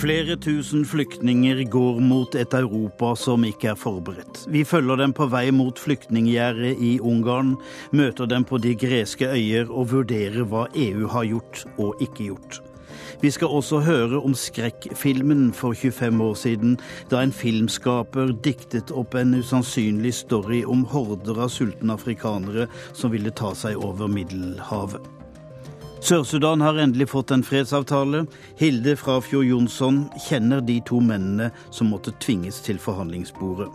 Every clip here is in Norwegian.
Flere tusen flyktninger går mot et Europa som ikke er forberedt. Vi følger dem på vei mot flyktninggjerdet i Ungarn, møter dem på de greske øyer og vurderer hva EU har gjort og ikke gjort. Vi skal også høre om skrekkfilmen for 25 år siden, da en filmskaper diktet opp en usannsynlig story om horder av sultne afrikanere som ville ta seg over Middelhavet. Sør-Sudan har endelig fått en fredsavtale. Hilde Frafjord Jonsson kjenner de to mennene som måtte tvinges til forhandlingsbordet.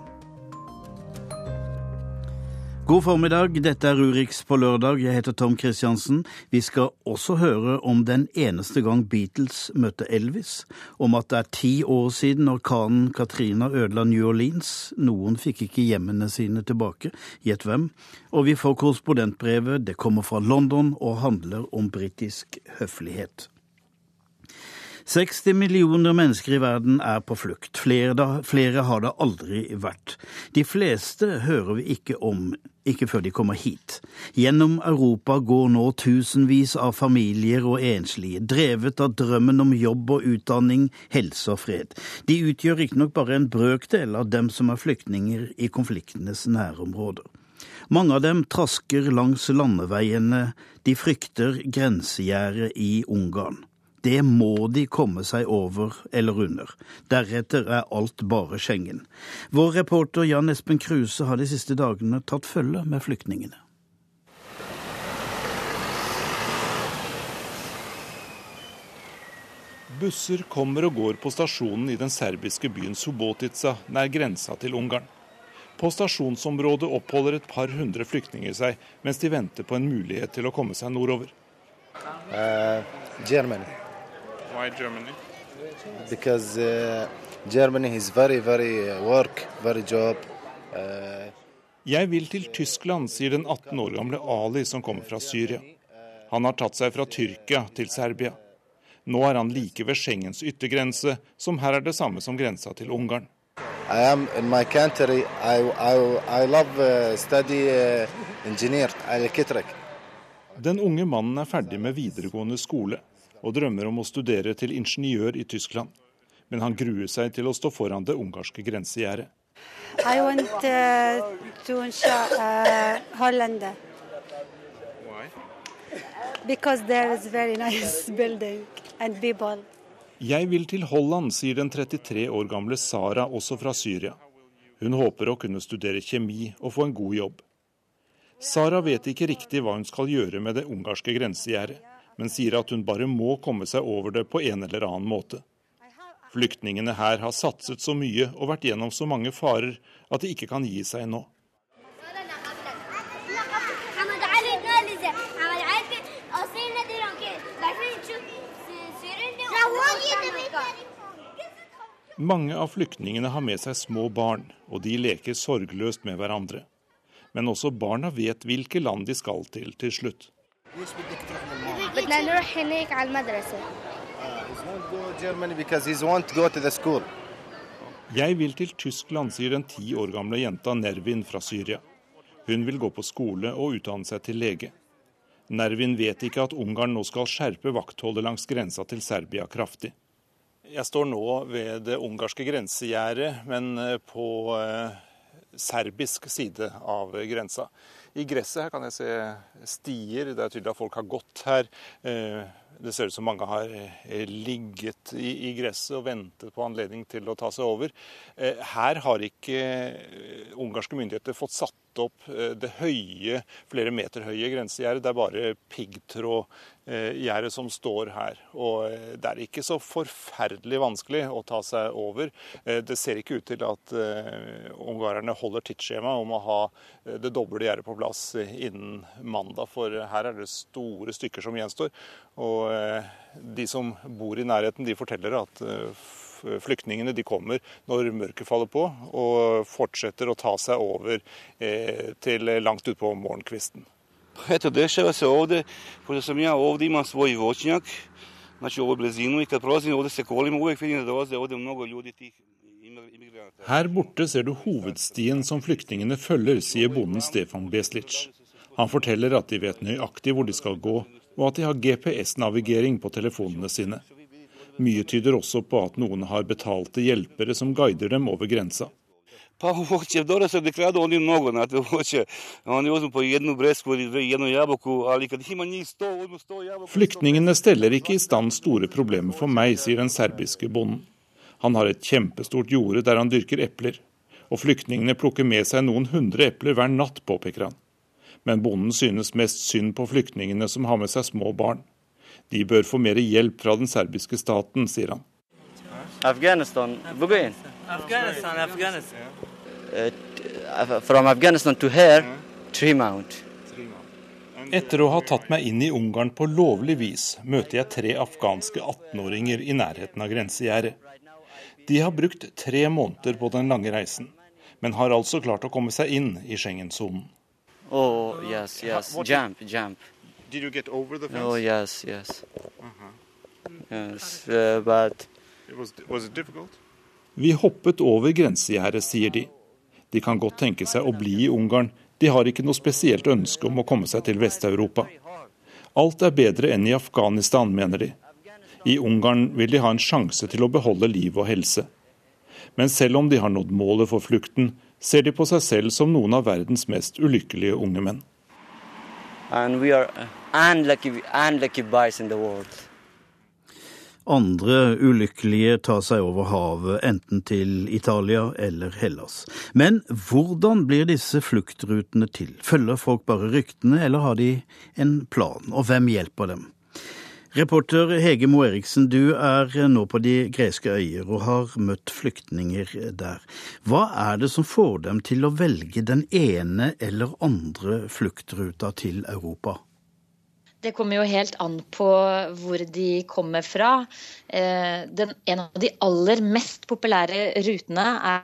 God formiddag, dette er Urix på lørdag. Jeg heter Tom Christiansen. Vi skal også høre om den eneste gang Beatles møtte Elvis, om at det er ti år siden orkanen Katrina ødela New Orleans. Noen fikk ikke hjemmene sine tilbake. Gjett hvem? Og vi får korrespondentbrevet. Det kommer fra London og handler om britisk høflighet. 60 millioner mennesker i verden er på flukt. Flere, da, flere, har det aldri vært. De fleste hører vi ikke om, ikke før de kommer hit. Gjennom Europa går nå tusenvis av familier og enslige, drevet av drømmen om jobb og utdanning, helse og fred. De utgjør riktignok bare en brøkdel av dem som er flyktninger i konfliktenes nærområder. Mange av dem trasker langs landeveiene, de frykter grensegjerdet i Ungarn. Det må de komme seg over eller under. Deretter er alt bare Schengen. Vår reporter Jan Espen Kruse har de siste dagene tatt følge med flyktningene. Busser kommer og går på stasjonen i den serbiske byen Subotica, nær grensa til Ungarn. På stasjonsområdet oppholder et par hundre flyktninger seg mens de venter på en mulighet til å komme seg nordover. Uh, Germany. Why Germany? Because uh, Germany is very, very uh, work, very job. Uh, Jeg vil til Tyskland, sier den 18 år gamle Ali som kommer fra Syria. Han har tatt seg fra Tyrkia til Serbia. Nå er han like ved Schengens yttergrense, som her er det samme som grensa til Ungarn. I am in my country. I, I, I love uh, study uh, engineer, electric. Den unge mannen er ferdig med videregående skole og drømmer om å studere til ingeniør i Tyskland. Men han gruer seg til å stå foran det ungarske grensegjerdet. I want uh, to uh, Holland. Why? Because there is very nice building and people. Jeg vil til Holland, sier den 33 år gamle Sara, også fra Syria. Hun håper å kunne studere kjemi og få en god jobb. Sara vet ikke riktig hva hun skal gjøre med det ungarske grensegjerdet men sier at hun bare må komme seg over det på en eller annen måte. Flyktningene her har satset så mye og vært gjennom så mange farer at de ikke kan gi seg nå. Mange av flyktningene har med seg små barn, og de leker sorgløst med hverandre. Men også barna vet hvilke land de skal til til slutt. بدنا نروح هناك على المدرسة. Jeg vil til Tyskland, sier den ti år gamle jenta Nervin fra Syria. Hun vil gå på skole og utdanne seg til lege. Nervin vet ikke at Ungarn nå skal skjerpe vaktholdet langs grensa til Serbia kraftig. Jeg står nå ved det ungarske grensegjerdet, men eh, på eh, serbisk side av grensa. I gresset her kan jeg se stier. Det er tydelig at folk har gått her. Eh, det ser ut som mange har eh, ligget i, gresset og ventet på anledning til å ta seg over. Eh, her har ikke ungarske myndigheter fått satt opp det høye, flere meter høye grensegjerdet. Det er bare piggtråd Eh, som står her. Og eh, det er ikke så forferdelig vanskelig å ta seg over. Eh, det ser ikke ut til at ungarerne holder tidsskjema om å ha det doble gjerdet på plass innen mandag, for her er det store stykker som gjenstår. Og de som bor i nærheten, de forteller at flyktningene de kommer når mørket faller på, og fortsetter å ta seg over til langt utpå morgenkvisten. Eto, dešava se ovde, pošto sam ja ovde imam svoj voćnjak, znači ovo blizinu i kad prolazim ovde se kolima uvek vidim da dolaze ovde mnogo ljudi tih Her borte ser du hovedstien som flyktningene følger, sier bonden Stefan Beslic. Han forteller at de vet nøyaktig hvor de skal gå, og at de har GPS-navigering på telefonene sine. Mye tyder også på at noen har betalte hjelpere som guider dem over grensa. Flyktningene steller ikke i stand store problemer for meg, sier den serbiske bonden. Han har et kjempestort jorde der han dyrker epler, og flyktningene plukker med seg noen hundre epler hver natt, påpeker han. Men bonden synes mest synd på flyktningene som har med seg små barn. De bør få mer hjelp fra den serbiske staten, sier han. Afghanistan, begin. Afghanistan, Afghanistan. Uh, from Afghanistan to here, three. Etter å ha tatt meg inn i Ungarn på lovlig vis, møter jeg tre afghanske 18-åringer i nærheten av grensegjerdet. De har brukt tre måneder på den lange reisen, men har altså klart å komme seg inn i Schengen-sonen. Oh, yes, yes. Jump, jump. Did you get over the fence? Oh, yes, yes. Uh-huh. Yes, uh, but It was, was it difficult? Vi hoppet over grensegjerdet, sier de. De kan godt tenke seg å bli i Ungarn, de har ikke noe spesielt ønske om å komme seg til Vest-Europa. Alt er bedre enn i Afghanistan, mener de. I Ungarn vil de ha en sjanse til å beholde liv og helse. Men selv om de har nådd målet for flukten, ser de på seg selv som noen av verdens mest ulykkelige unge menn. and we are unlucky, unlucky boys in the world. Andre ulykkelige tar seg over havet, enten til Italia eller Hellas. Men hvordan blir disse fluktrutene til? Følger folk bare ryktene, eller har de en plan? Og hvem hjelper dem? Reporter Hege Moe Eriksen, du er nå på de greske øyer og har møtt flyktninger der. Hva er det som får dem til å velge den ene eller andre fluktruta til Europa? Det kommer jo helt an på hvor de kommer fra. Eh, den, en av de aller mest populære rutene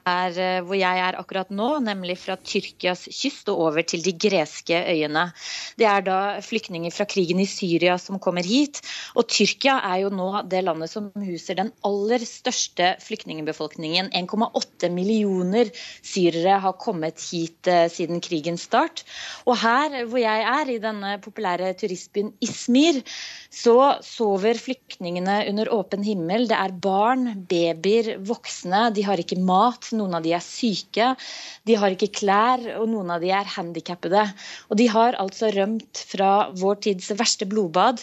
er eh, hvor jeg er akkurat nå, nemlig fra Tyrkias kyst og over til de greske øyene. Det er da flyktninger fra krigen i Syria som kommer hit. Og Tyrkia er jo nå det landet som huser den aller største flyktningbefolkningen. 1,8 millioner syrere har kommet hit eh, siden krigens start. Og her hvor jeg er, i denne populære turistbyen Ismir, så sover flyktningene under åpen himmel. Det er barn, babyer, voksne. De har ikke mat, noen av de er syke. De har ikke klær, og noen av de er handikappede. Og de har altså rømt fra vår tids verste blodbad.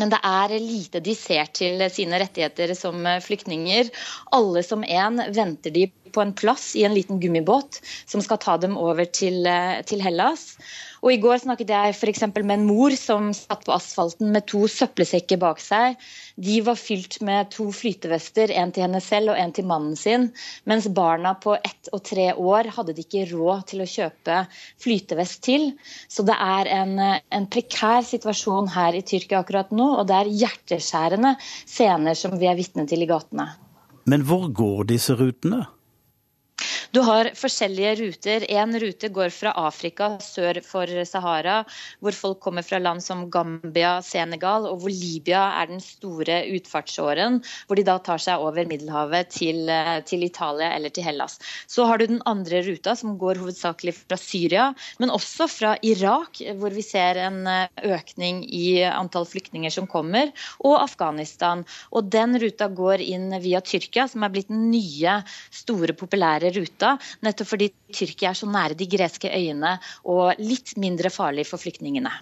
Men det er lite de ser til sine rettigheter som flyktninger. Alle som én venter de på en plass i en liten gummibåt som skal ta dem over til, til Hellas. Og I går snakket jeg for med en mor som satt på asfalten med to søppelsekker bak seg. De var fylt med to flytevester, en til henne selv og en til mannen sin. Mens barna på ett og tre år hadde de ikke råd til å kjøpe flytevest til. Så det er en, en prekær situasjon her i Tyrkia akkurat nå, og det er hjerteskjærende scener som vi er vitne til i gatene. Men hvor går disse rutene? Du har forskjellige ruter. En rute går fra Afrika sør for Sahara, hvor folk kommer fra land som Gambia, Senegal, og hvor Libya er den store utfartsåren, hvor de da tar seg over Middelhavet til, til Italia eller til Hellas. Så har du den andre ruta, som går hovedsakelig fra Syria, men også fra Irak, hvor vi ser en økning i antall flyktninger som kommer, og Afghanistan. Og den ruta går inn via Tyrkia, som er blitt den nye, store, populære ruta nettopp fordi Tyrkia er så nære de greske øyene og litt mindre farlig for flyktningene.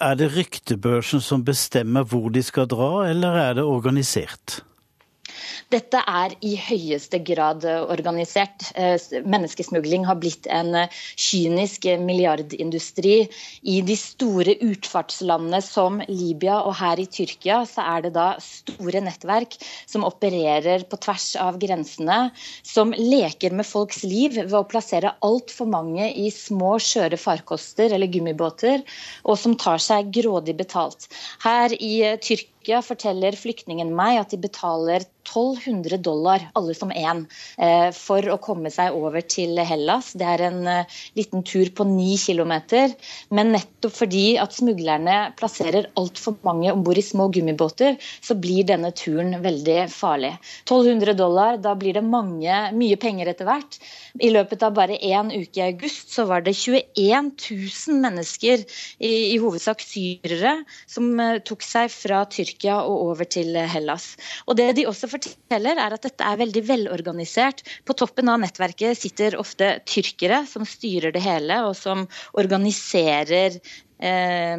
Er det ryktebørsen som bestemmer hvor de skal dra, eller er det organisert? Dette er i høyeste grad organisert. Menneskesmugling har blitt en kynisk milliardindustri. I de store utfartslandene som Libya og her i Tyrkia, så er det da store nettverk som opererer på tvers av grensene, som leker med folks liv ved å plassere altfor mange i små, skjøre farkoster eller gummibåter, og som tar seg grådig betalt. Her i Tyrkia forteller flyktningen meg at de betaler 1200 dollar, alle som én, for å komme seg over til Hellas. Det er en liten tur på ni kilometer. Men nettopp fordi at smuglerne plasserer altfor mange om bord i små gummibåter, så blir denne turen veldig farlig. 1200 dollar, da blir det mange, mye penger etter hvert. I løpet av bare én uke i august så var det 21 000 mennesker, i, i hovedsak syrere, som tok seg fra Tyrkia Tyrkia og over til Hellas. Og Det de også forteller, er at dette er veldig velorganisert. På toppen av nettverket sitter ofte tyrkere som styrer det hele, og som organiserer eh,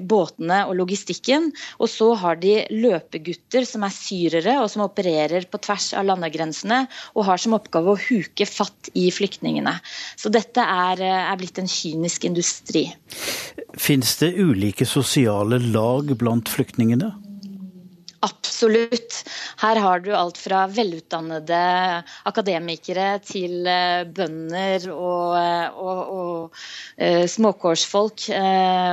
båtene og logistikken. Og så har de løpegutter som er syrere og som opererer på tvers av landegrensene og har som oppgave å huke fatt i flyktningene. Så dette er, eh, er blitt en kynisk industri. Fins det ulike sosiale lag blant flyktningene? Absolutt. Her har du alt fra velutdannede akademikere til eh, bønder og, eh, og, og uh, småkårsfolk.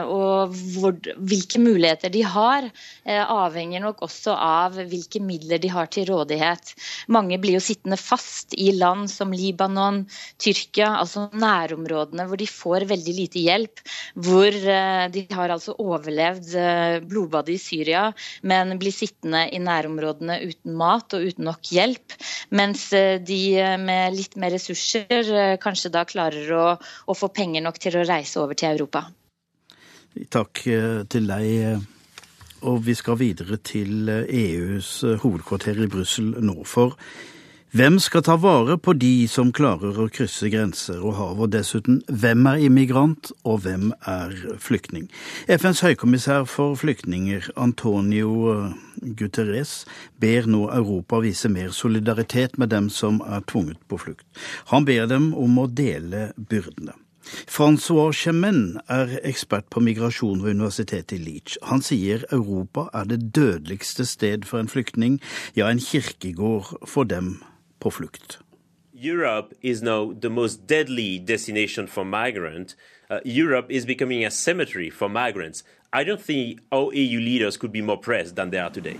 Og hvor, hvilke muligheter de har, avhenger nok også av hvilke midler de har til rådighet. Mange blir jo sittende fast i land som Libanon, Tyrkia, altså nærområdene hvor de får veldig lite hjelp. Hvor de har altså overlevd blodbadet i Syria, men blir sittende sittende i nærområdene uten mat og uten nok hjelp. Mens eh, de eh, med litt mer ressurser eh, kanskje da klarer å, å få penger nok til å reise over til Europa. Takk til deg. Og vi skal videre til EUs hovedkvarter i Brussel nå. For hvem skal ta vare på de som klarer å krysse grenser og hav, og dessuten hvem er immigrant og hvem er flyktning? FNs høykommissær for flyktninger, Antonio Guterres, ber nå Europa vise mer solidaritet med dem som er tvunget på flukt. Han ber dem om å dele byrdene. Francois Chemin er ekspert på migrasjon ved universitetet i Leach. Han sier Europa er det dødeligste sted for en flyktning, ja, en kirkegård for dem på flukt. Europe is now the most deadly destination for migrants. Uh, Europe is becoming a cemetery for migrants. I don't think our EU leaders could be more pressed than they are today.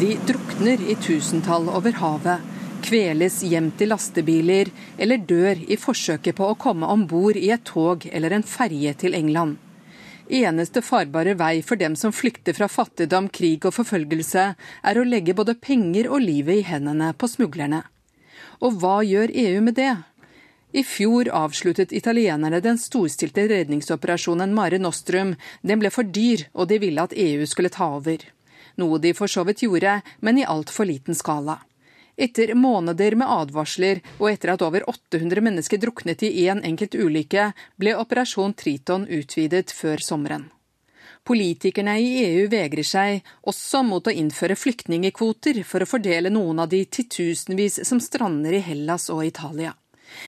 De drukner i tusentall over havet, kveles gjemt i lastebiler eller dør i forsøket på å komme om bord i et tog eller en ferje til England. Eneste farbare vei for dem som flykter fra fattigdom, krig og forfølgelse, er å legge både penger og livet i hendene på smuglerne. Og hva gjør EU med det? I fjor avsluttet italienerne den storstilte redningsoperasjonen Mare Nostrum. Den ble for dyr, og de ville at EU skulle ta over. Noe de for så vidt gjorde, men i altfor liten skala. Etter måneder med advarsler, og etter at over 800 mennesker druknet i én en enkelt ulykke, ble Operasjon Triton utvidet før sommeren. Politikerne i EU vegrer seg også mot å innføre flyktningekvoter for å fordele noen av de titusenvis som strander i Hellas og Italia.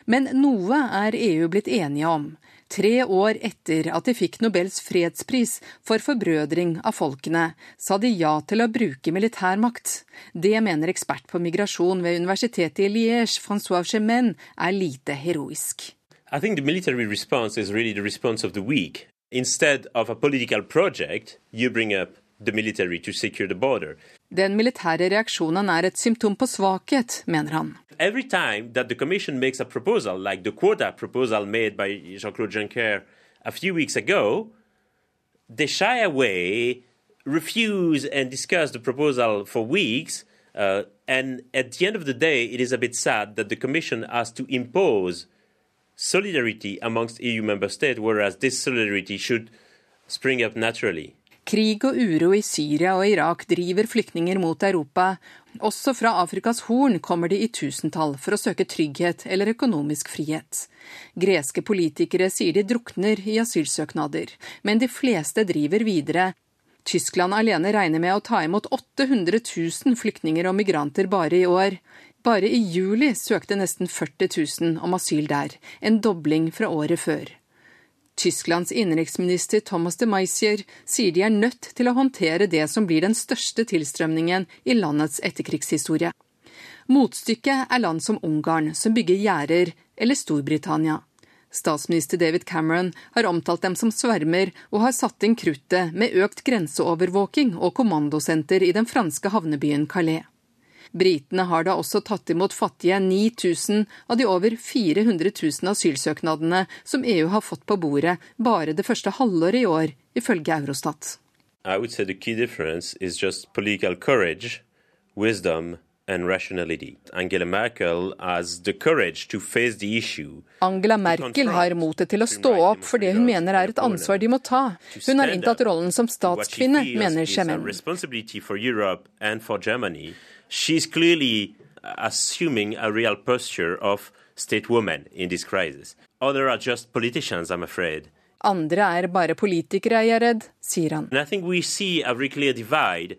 Men noe er EU blitt enige om. Tre år etter at de fikk Nobels fredspris for forbrødring av folkene, sa de ja til å bruke militærmakt. Det mener ekspert på migrasjon ved universitetet i Liège, Francois Chemin, er lite heroisk. I think the military response is really the response of the weak. Instead of a political project, you bring up the military to secure the border. Den militære reaksjonen er et symptom på svakhet, mener han every time that the Commission makes a proposal, like the quota proposal made by Jean Claude Juncker a few weeks ago, they shy away, refuse, and discuss the proposal for weeks. Uh, and at the end of the day, it is a bit sad that the Commission has to impose solidarity amongst EU member states, whereas this solidarity should spring up naturally. Krig og uro i Syria og Irak driver flyktninger mot Europa. Også fra Afrikas Horn kommer de i tusentall for å søke trygghet eller økonomisk frihet. Greske politikere sier de drukner i asylsøknader, men de fleste driver videre. Tyskland alene regner med å ta imot 800 000 flyktninger og migranter bare i år. Bare i juli søkte nesten 40 000 om asyl der, en dobling fra året før. Tysklands innenriksminister Thomas de Maizier sier de er nødt til å håndtere det som blir den største tilstrømningen i landets etterkrigshistorie. Motstykket er land som Ungarn, som bygger gjerder, eller Storbritannia. Statsminister David Cameron har omtalt dem som svermer, og har satt inn kruttet med økt grenseovervåking og kommandosenter i den franske havnebyen Calais. Britene har da også tatt imot fattige 9000 av de over 400 000 asylsøknadene som EU har fått på bordet bare det første halvåret i år, ifølge Eurostat. I would say the key difference is just political courage, wisdom. Angela Merkel. Angela Merkel har motet til å stå opp for det hun mener er et ansvar de må ta. Hun har inntatt rollen som statskvinne, mener Shemen. Responsibility for Europe and for Germany. She's clearly assuming a real posture of state woman in this crisis. Others are just politicians, I'm afraid. Andre er bare politikere, jeg er redd, sier han. And I think we see a very clear divide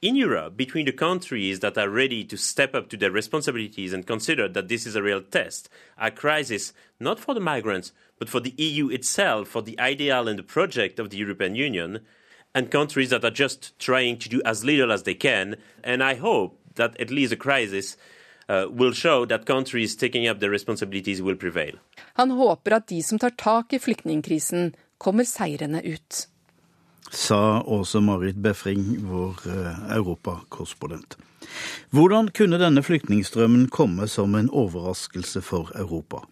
in Europe between the countries that are ready to step up to their responsibilities and consider that this is a real test, a crisis not for the migrants, but for the EU itself, for the ideal and the project of the European Union, and countries that are just trying to do as little as they can. And I hope that at least the crisis uh, will show that countries taking up their responsibilities will prevail. Han håper at de som tar tak i flyktningkrisen, kommer seirende ut. Sa Åse Marit Befring, vår eh, europakorrespondent. Hvordan kunne denne flyktningstrømmen komme som en overraskelse for Europa?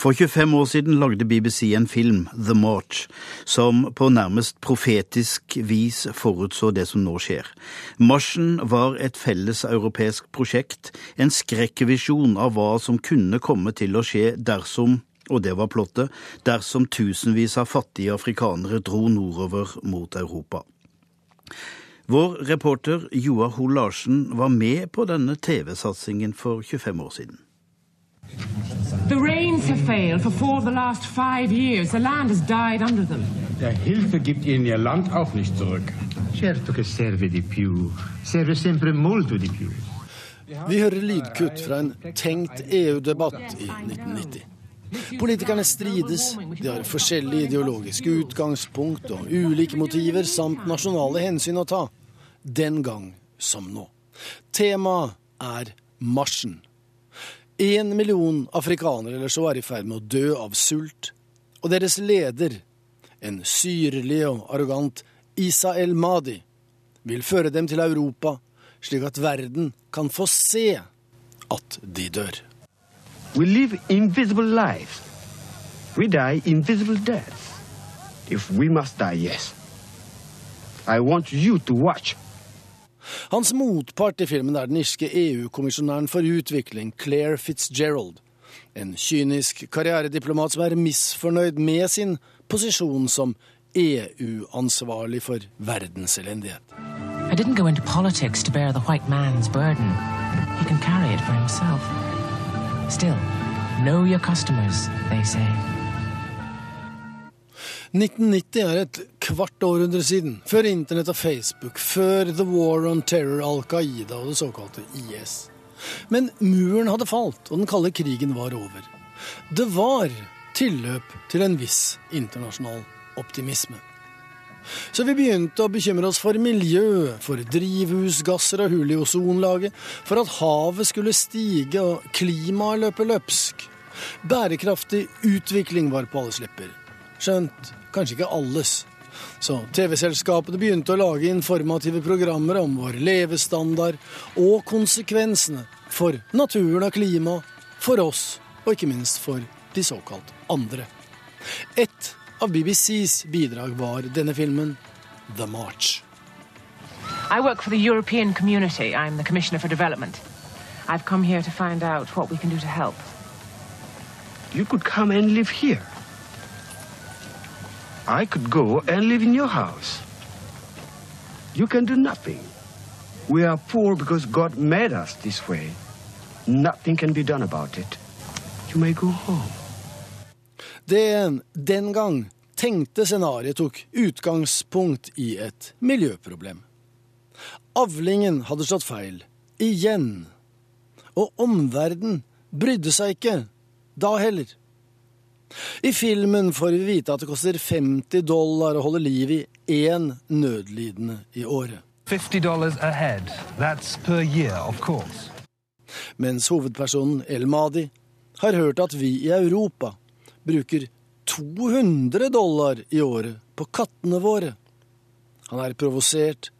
For 25 år siden lagde BBC en film, The March, som på nærmest profetisk vis forutså det som nå skjer. Marsjen var et felles europeisk prosjekt, en skrekkvisjon av hva som kunne komme til å skje dersom og det var plottet, dersom tusenvis av fattige afrikanere dro nordover mot Europa. Vår reporter Joar Hoel Larsen var med på denne TV-satsingen for 25 år siden. The rains have failed for four of the last five years. The land has died under them. Der Hilfe gibt Ihnen Ihr Land auch nicht zurück. Certo che serve di più. Serve sempre molto di più. Vi hører lydkutt fra en tenkt EU-debatt i 1990. Politikerne strides, de har forskjellige ideologiske utgangspunkt og ulike motiver samt nasjonale hensyn å ta. Den gang som nå. Temaet er marsjen. Én million afrikanere eller så er i ferd med å dø av sult, og deres leder, en syrlig og arrogant Isa El Madi, vil føre dem til Europa, slik at verden kan få se at de dør. We live invisible lives. We die invisible deaths. If we must die, yes. I want you to watch. Hans motpart i filmen er den irske EU-kommisjonæren for utvikling, Claire Fitzgerald. En kynisk karrierediplomat som er misfornøyd med sin posisjon som EU-ansvarlig for verdenselendighet. I didn't go into politics to bear the white man's burden. He can carry it for himself. Still, know your customers, they say. 1990 er et kvart århundre siden. Før internett og Facebook, før The War on Terror, Al Qaida og det såkalte IS. Men muren hadde falt, og den kalde krigen var over. Det var tilløp til en viss internasjonal optimisme. Så vi begynte å bekymre oss for miljø, for drivhusgasser og hull i ozonlaget, for at havet skulle stige og klimaet løpe løpsk. Bærekraftig utvikling var på alles lepper. Skjønt kanskje ikke alles. Så TV-selskapene begynte å lage informative programmer om vår levestandard og konsekvensene for naturen og klimaet, for oss og ikke minst for de såkalt andre. Et av BBCs bidrag var denne filmen The March. I work for the European community. I'm the Commissioner for Development. I've come here to find out what we can do to help. You could come and live here. I could go and live in your house. You can do nothing. We are poor because God made us this way. Nothing can be done about it. You may go home. Det den gang tenkte scenarioet tok utgangspunkt i et miljøproblem. Avlingen hadde slått feil. Igjen. Og omverdenen brydde seg ikke. Da heller. I filmen får vi vite at det koster 50 dollar å holde liv i én nødlidende i året. 50 dollars a head. That's per year, of course. Mens hovedpersonen El Madi har hørt at vi i Europa bruker 200 dollar i året på kattene våre. Han er provosert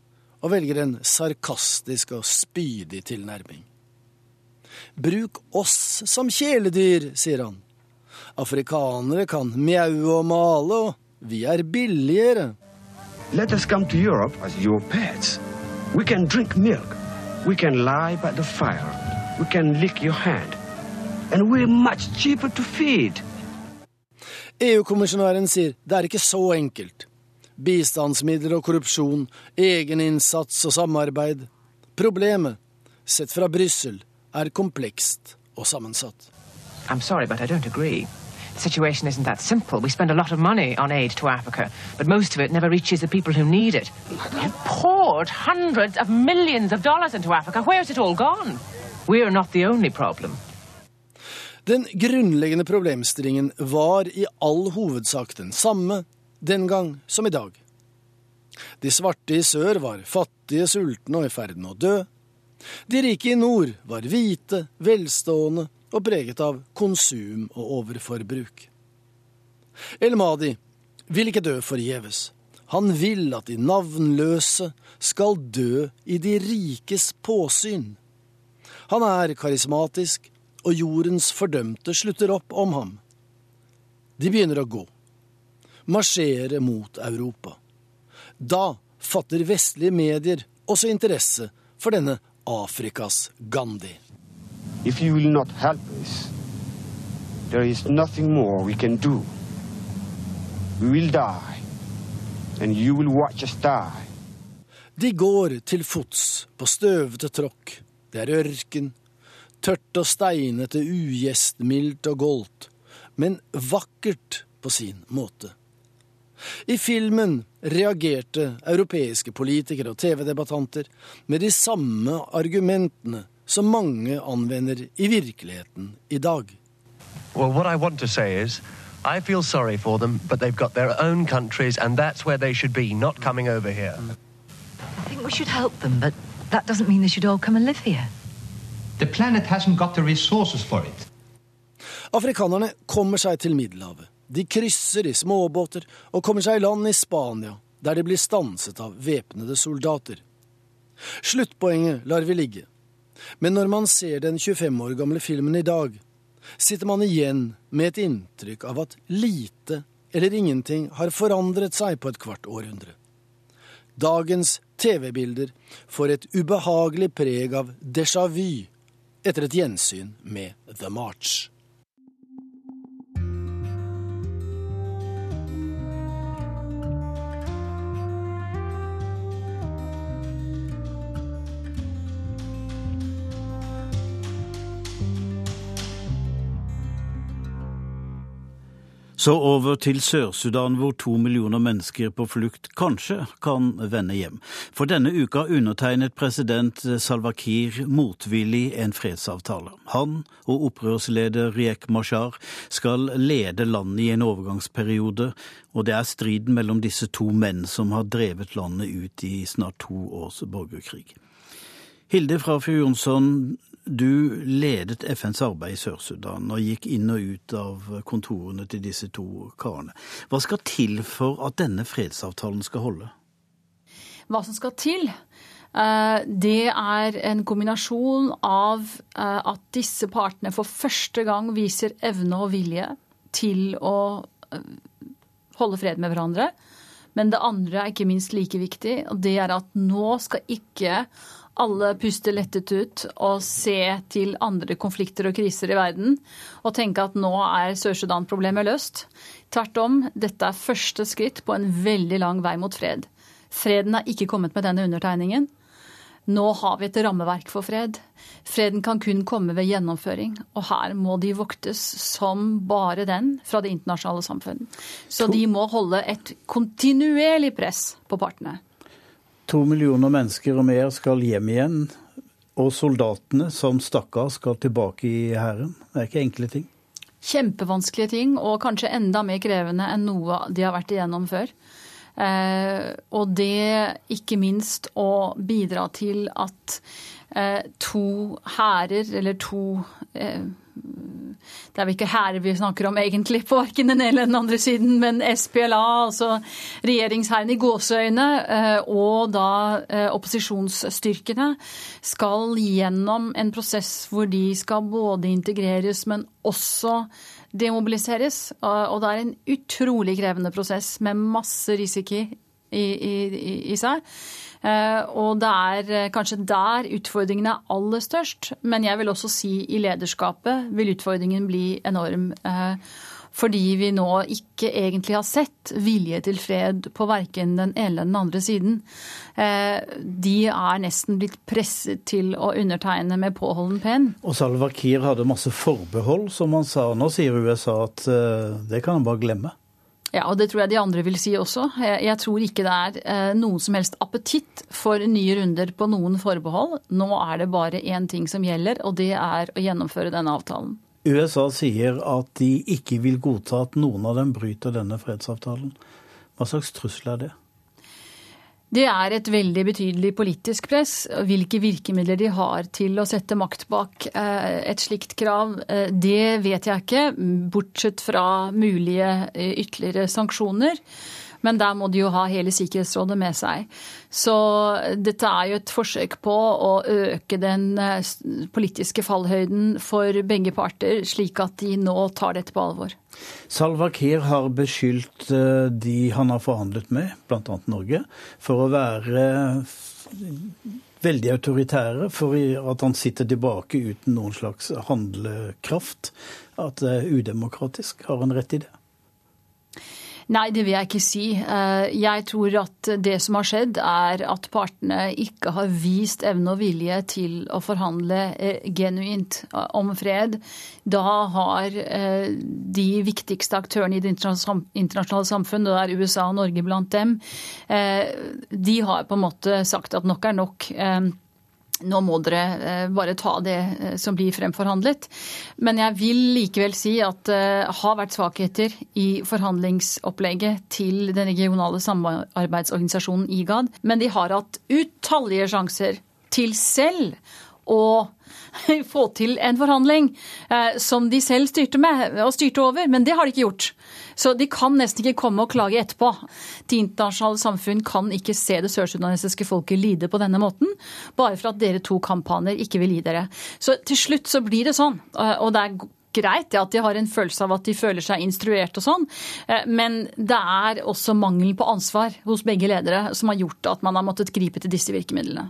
og velger en sarkastisk og spydig tilnærming. Bruk oss som kjæledyr, sier han. Afrikanere kan mjaue og male, og vi er billigere. Let us come to Europe as your pets. We can drink milk. We can lie by the fire. We can lick your hand. And we're much cheaper to feed. EU-kommisjonæren sier det er ikke så enkelt. Bistandsmidler og korrupsjon, egeninnsats og samarbeid. Problemet, sett fra Brussel, er komplekst og sammensatt. I'm sorry, but I don't agree. Situation isn't that simple. We spend a lot of money on aid to Africa, but most of it never reaches the people who need it. We've poured hundreds of millions of dollars into Africa. Where's it all gone? We're not the only problem. Den grunnleggende problemstillingen var i all hovedsak den samme den gang som i dag. De svarte i sør var fattige, sultne og i ferd med å dø. De rike i nord var hvite, velstående og preget av konsum og overforbruk. El Mahdi vil ikke dø forgjeves. Han vil at de navnløse skal dø i de rikes påsyn. Han er karismatisk, og jordens fordømte slutter opp om ham. De begynner å gå, marsjere mot Europa. Da fatter vestlige medier også interesse for denne Afrikas Gandhi. If you will not help us, there is nothing more we can do. We will die, and you will watch us die. De går til fots på støvete tråkk. Det er ørken, tørt og steinete, ugjestmildt og goldt, men vakkert på sin måte. I filmen reagerte europeiske politikere og TV-debattanter med de samme argumentene som mange anvender i virkeligheten i dag. Well, what I want to say is, I feel sorry for them, but they've got their own countries, and that's where they should be, not coming over here. I think we should help them, but that doesn't mean they should all come and live here. The planet hasn't got the resources for it. Afrikanerne kommer seg til Middelhavet. De krysser i småbåter og kommer seg i land i Spania, der de blir stanset av væpnede soldater. Sluttpoenget lar vi ligge. Men når man ser den 25 år gamle filmen i dag, sitter man igjen med et inntrykk av at lite eller ingenting har forandret seg på et kvart århundre. Dagens TV-bilder får et ubehagelig preg av déjà vu etter et gjensyn med The March. Så over til Sør-Sudan, hvor to millioner mennesker på flukt kanskje kan vende hjem. For denne uka undertegnet president Salva Kiir motvillig en fredsavtale. Han og opprørsleder Riek Mashar skal lede landet i en overgangsperiode, og det er striden mellom disse to menn som har drevet landet ut i snart to års borgerkrig. Hilde fra Jonsson, du ledet FNs arbeid i Sør-Sudan og gikk inn og ut av kontorene til disse to karene. Hva skal til for at denne fredsavtalen skal holde? Hva som skal til? Det er en kombinasjon av at disse partene for første gang viser evne og vilje til å holde fred med hverandre. Men det andre er ikke minst like viktig, og det er at nå skal ikke alle puste lettet ut og se til andre konflikter og kriser i verden og tenke at nå er Sør-Sudan-problemet løst. Tvert om, dette er første skritt på en veldig lang vei mot fred. Freden har ikke kommet med denne undertegningen. Nå har vi et rammeverk for fred. Freden kan kun komme ved gjennomføring, og her må de voktes som bare den fra det internasjonale samfunnet. Så de må holde et kontinuerlig press på partene. To millioner mennesker og mer skal hjem igjen, og soldatene som stakk av skal tilbake i hæren. Det er ikke enkle ting. Kjempevanskelige ting, og kanskje enda mer krevende enn noe de har vært igjennom før. Eh, og det ikke minst å bidra til at eh, to hærer, eller to eh, det er vel ikke her vi snakker om egentlig, på verken den ene eller den andre siden, men SPLA, altså regjeringshæren i gåseøyne, og da opposisjonsstyrkene, skal gjennom en prosess hvor de skal både integreres, men også demobiliseres. Og det er en utrolig krevende prosess med masse risiko, i, i, i seg. Eh, og det er eh, kanskje der utfordringene er aller størst. Men jeg vil også si i lederskapet vil utfordringen bli enorm. Eh, fordi vi nå ikke egentlig har sett vilje til fred på verken den ene eller den andre siden. De er nesten blitt presset til å undertegne med påholden penn. Og Salva Kiir hadde masse forbehold, som han sa. Nå sier USA at det kan han bare glemme. Ja, og det tror jeg de andre vil si også. Jeg tror ikke det er eh, noen som helst appetitt for nye runder på noen forbehold. Nå er det bare én ting som gjelder, og det er å gjennomføre denne avtalen. USA sier at de ikke vil godta at noen av dem bryter denne fredsavtalen. Hva slags trussel er det? Det er et veldig betydelig politisk press. Hvilke virkemidler de har til å sette makt bak eh, et slikt krav, eh, det vet jeg ikke, bortsett fra mulige eh, ytterligere sanksjoner. Men der må de jo ha hele Sikkerhetsrådet med seg. Så dette er jo et forsøk på å øke den politiske fallhøyden for begge parter, slik at de nå tar dette på alvor. Salva Kiir har beskyldt eh, de han har forhandlet med, bl.a. Norge, for å være veldig autoritære, for at han sitter tilbake uten noen slags handlekraft. At det er udemokratisk. Har han rett i det? Nei, det vil jeg ikke si. Eh, jeg tror at det som har skjedd, er at partene ikke har vist evne og vilje til å forhandle eh, genuint eh, om fred. Da har de viktigste aktørene i det internasjonale samfunn, og det er USA og Norge blant dem, de har på en måte sagt at nok er nok nå må dere eh, bare ta det eh, som blir fremforhandlet. Men jeg vil likevel si at det eh, har vært svakheter i forhandlingsopplegget til den regionale samarbeidsorganisasjonen IGAD. Men de har hatt utallige sjanser til selv å få til en forhandling som de selv styrte med og styrte over, men det har de ikke gjort. Så de kan nesten ikke komme og klage etterpå. Det internasjonale samfunn kan ikke se det sørsudanesiske folket lide på denne måten, bare for at dere to kamphaner ikke vil gi dere. Så til slutt så blir det sånn. Og det er greit at de har en følelse av at de føler seg instruert og sånn, eh, men det er også mangelen på ansvar hos begge ledere som har gjort at man har måttet gripe til disse virkemidlene.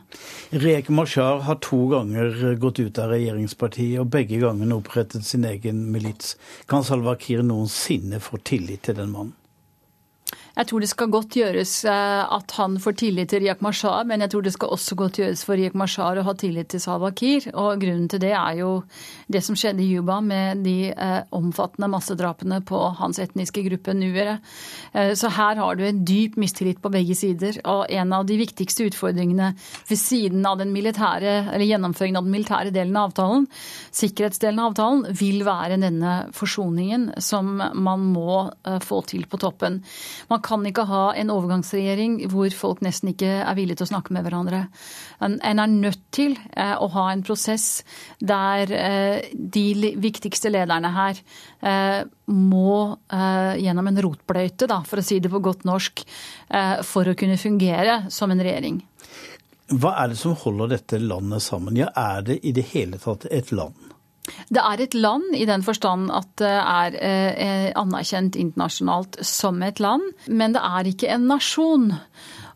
Rek Mashar har to ganger gått ut av regjeringspartiet, og begge gangene opprettet sin egen milits. Kan Salva Kiir noensinne få tillit til den mannen? Jeg tror det skal godt gjøres eh, at han får tillit til Riyak Mashar, men jeg tror det skal også godt gjøres for Riyak Mashar å ha tillit til Salwa Kiir. Og grunnen til det er jo det som skjedde i Juba med de eh, omfattende massedrapene på hans etniske gruppe nuere. Eh, så her har du en dyp mistillit på begge sider. Og en av de viktigste utfordringene ved siden av den militære, eller gjennomføringen av den militære delen av avtalen, sikkerhetsdelen av avtalen, vil være denne forsoningen som man må få til på toppen. Man man kan ikke ha en overgangsregjering hvor folk nesten ikke er villige til å snakke med hverandre. En er nødt til eh, å ha en prosess der eh, de viktigste lederne her eh, må gjennom en rotbløyte, for å si det på godt norsk, for å kunne fungere som en regjering. Hva er det som holder dette landet sammen? Ja, er det i det hele tatt et land? Det er et land i den forstand at det er eh, anerkjent internasjonalt som et land, men det er ikke en nasjon.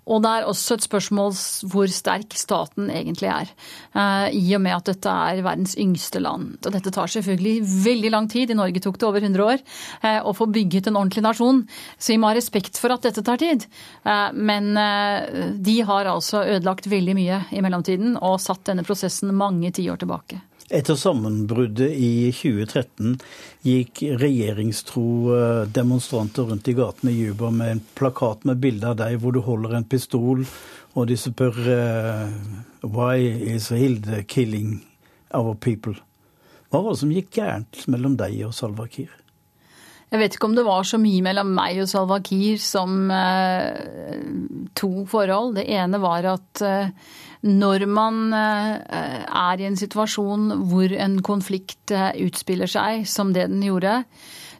Og det er også et spørsmål hvor sterk staten egentlig er. Eh, I og med at dette er verdens yngste land. Og dette tar selvfølgelig veldig lang tid. I Norge tok det over 100 år eh, å få bygget en ordentlig nasjon. Så vi må ha respekt for at dette tar tid. Men de har altså ødelagt veldig mye i mellomtiden og satt denne prosessen mange tiår tilbake. Etter sammenbruddet i 2013 gikk regjeringstro eh, demonstranter rundt i gatene i Juba med en plakat med bilde av deg hvor du holder en pistol, og de spør uh, Why is Hilde killing our people? Hva var det som gikk gærent mellom deg og Salva Kiir? Jeg vet ikke om det var så mye mellom meg og Salva Kiir som eh, to forhold. Det ene var at uh, når man eh, er i en situasjon hvor en konflikt eh, utspiller seg som det den gjorde,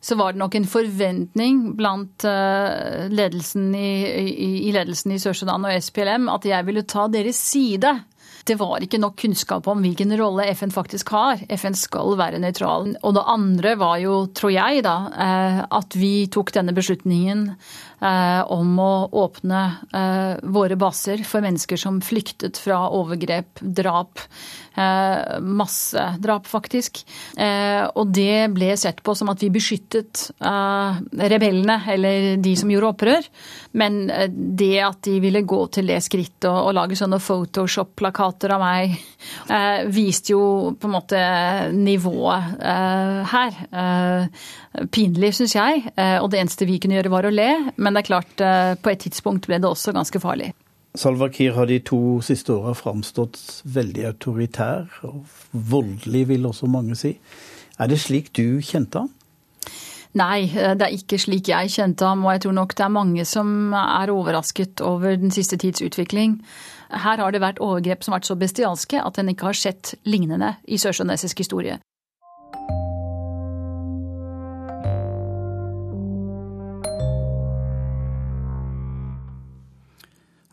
så var det nok en forventning blant eh, ledelsen i, i, i ledelsen i Sør-Sudan og SPLM at jeg ville ta deres side det var ikke nok kunnskap om hvilken rolle FN faktisk har. FN skal være nøytral. Og det andre var jo, tror jeg, da, at vi tok denne beslutningen om å åpne eh, våre baser for mennesker som flyktet fra overgrep, drap, massedrap, faktisk. Og det ble sett på som at vi beskyttet rebellene, eller de som gjorde opprør. Men det at de ville gå til det skrittet og, og lage sånne Photoshop-plakater av meg, viste jo på en måte nivået her. Pinlig, syns jeg. Og det eneste vi kunne gjøre, var å le. Men det er klart, på et tidspunkt ble det også ganske farlig. Salva Kiir har de to siste åra framstått veldig autoritær og voldelig, vil også mange si. Er det slik du kjente ham? Nei, det er ikke slik jeg kjente ham, og jeg tror nok det er mange som er overrasket over den siste tids utvikling. Her har det vært overgrep som har vært så bestialske at en ikke har sett lignende i sørsjønesisk historie.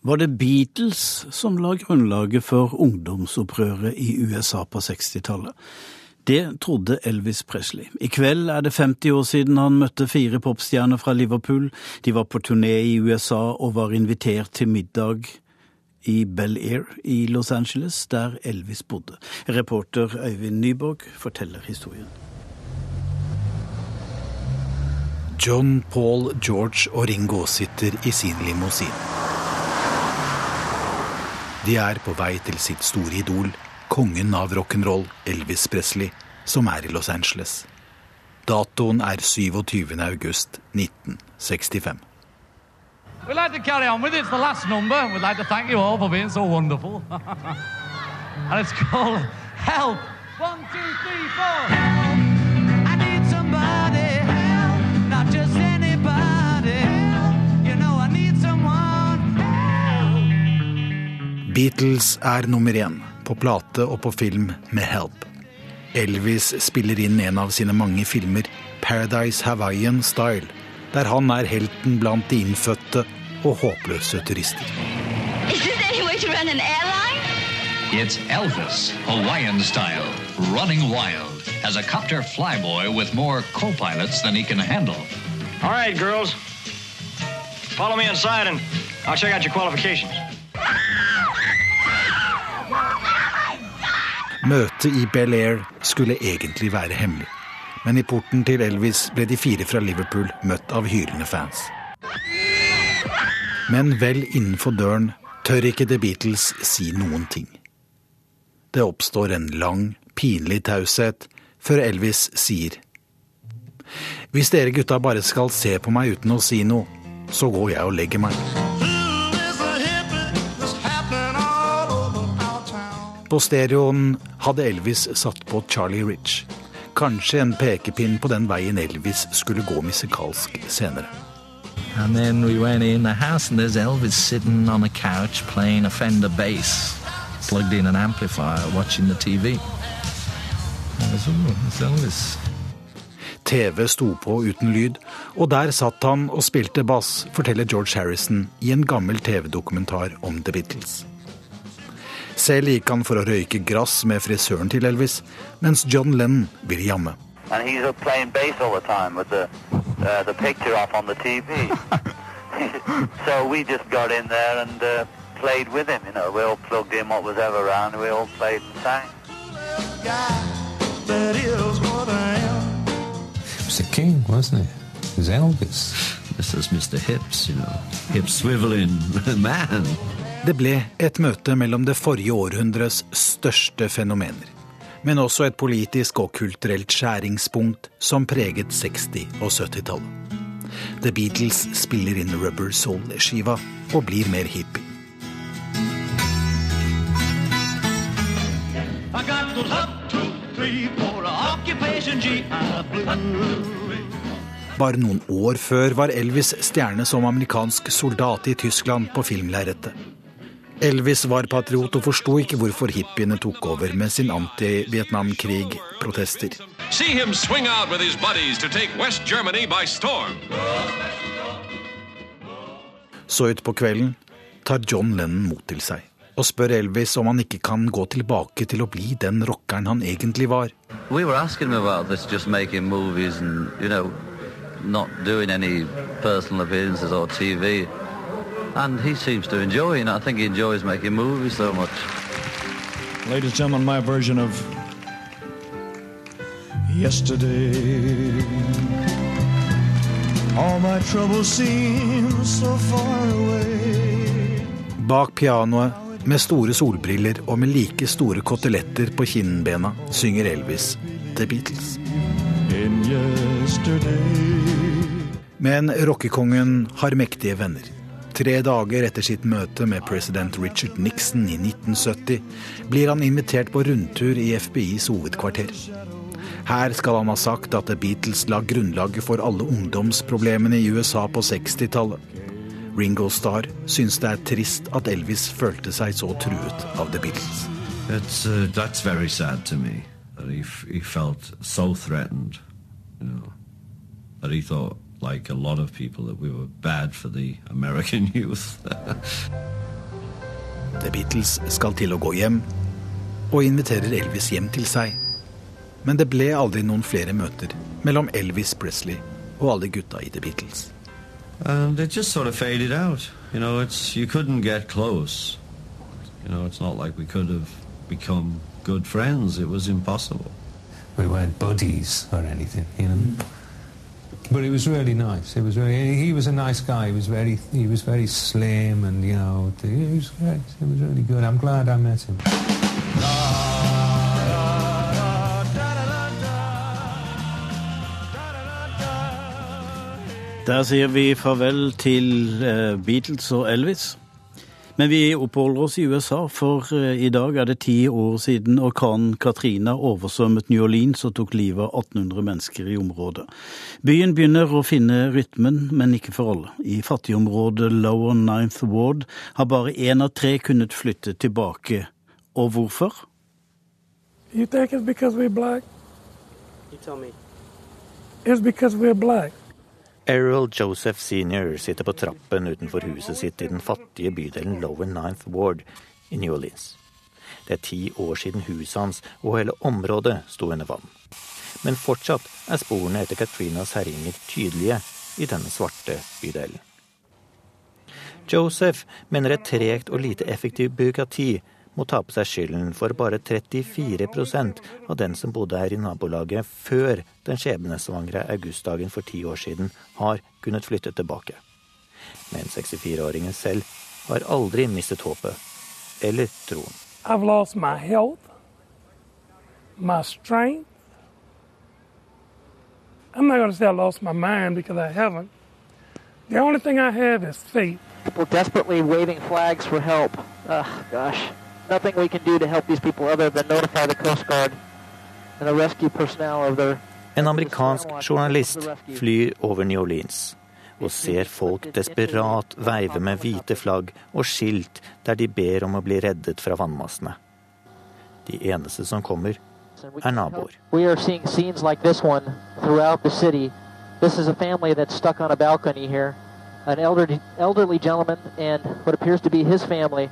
Var det Beatles som la grunnlaget for ungdomsopprøret i USA på 60-tallet? Det trodde Elvis Presley. I kveld er det 50 år siden han møtte fire popstjerner fra Liverpool. De var på turné i USA og var invitert til middag i Bel Air i Los Angeles, der Elvis bodde. Reporter Øyvind Nyborg forteller historien. John, Paul, George og Ringo sitter i sin limousin. De er på vei til sitt store idol, kongen av rock'n'roll, Elvis Presley, som er i Los Angeles. Datoen er 27. august 1965. We'd like to carry on with it. It's the last number. We'd like to thank you all for being so wonderful. and it's called Help. One, two, three, four. Beatles er nummer én på plate og på film med Help. Elvis spiller inn en av sine mange filmer, Paradise Hawaiian Style, der han er helten blant de innfødte og håpløse turister. Is this any way to run an airline? It's Elvis, Hawaiian style, running wild, as a copter flyboy with more co-pilots than he can handle. All right, girls. Follow me inside and I'll check out your qualifications. Møtet i Bel Air skulle egentlig være hemmelig. Men i porten til Elvis ble de fire fra Liverpool møtt av hylende fans. Men vel innenfor døren tør ikke The Beatles si noen ting. Det oppstår en lang, pinlig taushet før Elvis sier Hvis dere gutta bare skal se på meg uten å si noe, så går jeg og legger meg. På stereoen hadde Elvis satt på Charlie Rich. Kanskje en pekepinn på den veien Elvis skulle gå musikalsk senere. And then we went in the house, and there's Elvis sitting on a couch playing a Fender bass, plugged in an amplifier, watching the TV. Was, Elvis. TV sto på uten lyd, og der satt han og spilte bass, forteller George Harrison i en gammel TV-dokumentar om The Beatles. Selv gikk han for å røyke grass med frisøren til Elvis, mens John Lennon ville jamme. And he's playing bass all the time with the uh, the picture off on the TV. so we just got in there and uh, played with him. You know, we all plugged in what was ever around. We all played and sang. It was the king, wasn't it? It was Elvis. This is Mr. Hips, you know. Hip swiveling man. Det ble et møte mellom det forrige århundres største fenomener, men også et politisk og kulturelt skjæringspunkt som preget 60- og 70-tallet. The Beatles spiller inn Rubber Soul-skiva og blir mer hippie. Bare noen år før var Elvis stjerne som amerikansk soldat i Tyskland på filmlerretet. Elvis var patriot og forsto ikke hvorfor hippiene tok over med sin anti-Vietnamkrig-protester. Så utpå kvelden tar John Lennon mot til seg og spør Elvis om han ikke kan gå tilbake til å bli den rockeren han egentlig var. We were asking him about this, just making movies and, you know, not doing any personal appearances or TV. And he seems to enjoy it. I think he enjoys making movies so much. Ladies and gentlemen, my version of yesterday. All my troubles seem so far away. Bak pianoet, med store solbriller og med like store koteletter på kinnbena, synger Elvis The Beatles. Men rockekongen har mektige venner. Tre dager etter sitt møte med president Richard Nixon i 1970 blir han invitert på rundtur i FBIs hovedkvarter. Her skal han ha sagt at The Beatles la grunnlaget for alle ungdomsproblemene i USA på 60-tallet. Ringo Starr syns det er trist at Elvis følte seg så truet av The Beatles. It's, uh, that's very sad to me that he, he felt so threatened, you know, that he thought, like a lot of people, that we were bad for the American youth. The Beatles skal til å gå hjem, og inviterer Elvis hjem til seg. Men det ble aldri noen flere møter mellom Elvis Presley og alle gutta i The Beatles. and it just sort of faded out. You know, it's you couldn't get close. You know, it's not like we could have become good friends. It was impossible. We weren't buddies or anything, you know. But it was really nice. It was really. He was a nice guy. He was very. He was very slim, and you know, he was great. It was really good. I'm glad I met him. Der sier vi farvel til eh, Beatles og Elvis. Men vi oppholder oss i USA, for eh, i dag er det ti år siden orkanen Katrina oversvømmet New Orleans og tok livet av 1800 mennesker i området. Byen begynner å finne rytmen, men ikke for alle. I fattigområdet Lower Ninth Ward har bare én av tre kunnet flytte tilbake. Og hvorfor? You think it's because we're black? You tell me. It's because we're black. Errol Joseph senior sitter på trappen utenfor huset sitt i den fattige bydelen Lower Ninth Ward i New Orleans. Det er ti år siden huset hans og hele området sto under vann. Men fortsatt er sporene etter Katrinas herjinger tydelige i denne svarte bydelen. Joseph mener et tregt og lite effektivt byråkrati må ta på seg skylden for bare 34% av den som bodde her i nabolaget før den skjebnesvangre augustdagen for ti år siden, har kunnet flytte tilbake. Men 64-åringen selv har aldri mistet håpet eller troen. I've lost my health, my strength. I'm not going to say I lost my mind because I haven't. The only thing I have is faith. People desperately waving flags for help. Ugh, gosh. Nothing we can do to help these people other than notify the Coast Guard and the rescue personnel of their En amerikansk journalist flyr over New Orleans og ser folk desperat veive med hvite flagg og skilt der de ber om å bli reddet fra vannmassene. De eneste som kommer, er naboer. We are seeing scenes like this one throughout the city. This is a family that's stuck on a balcony here. An elderly, elderly gentleman and what appears to be his family.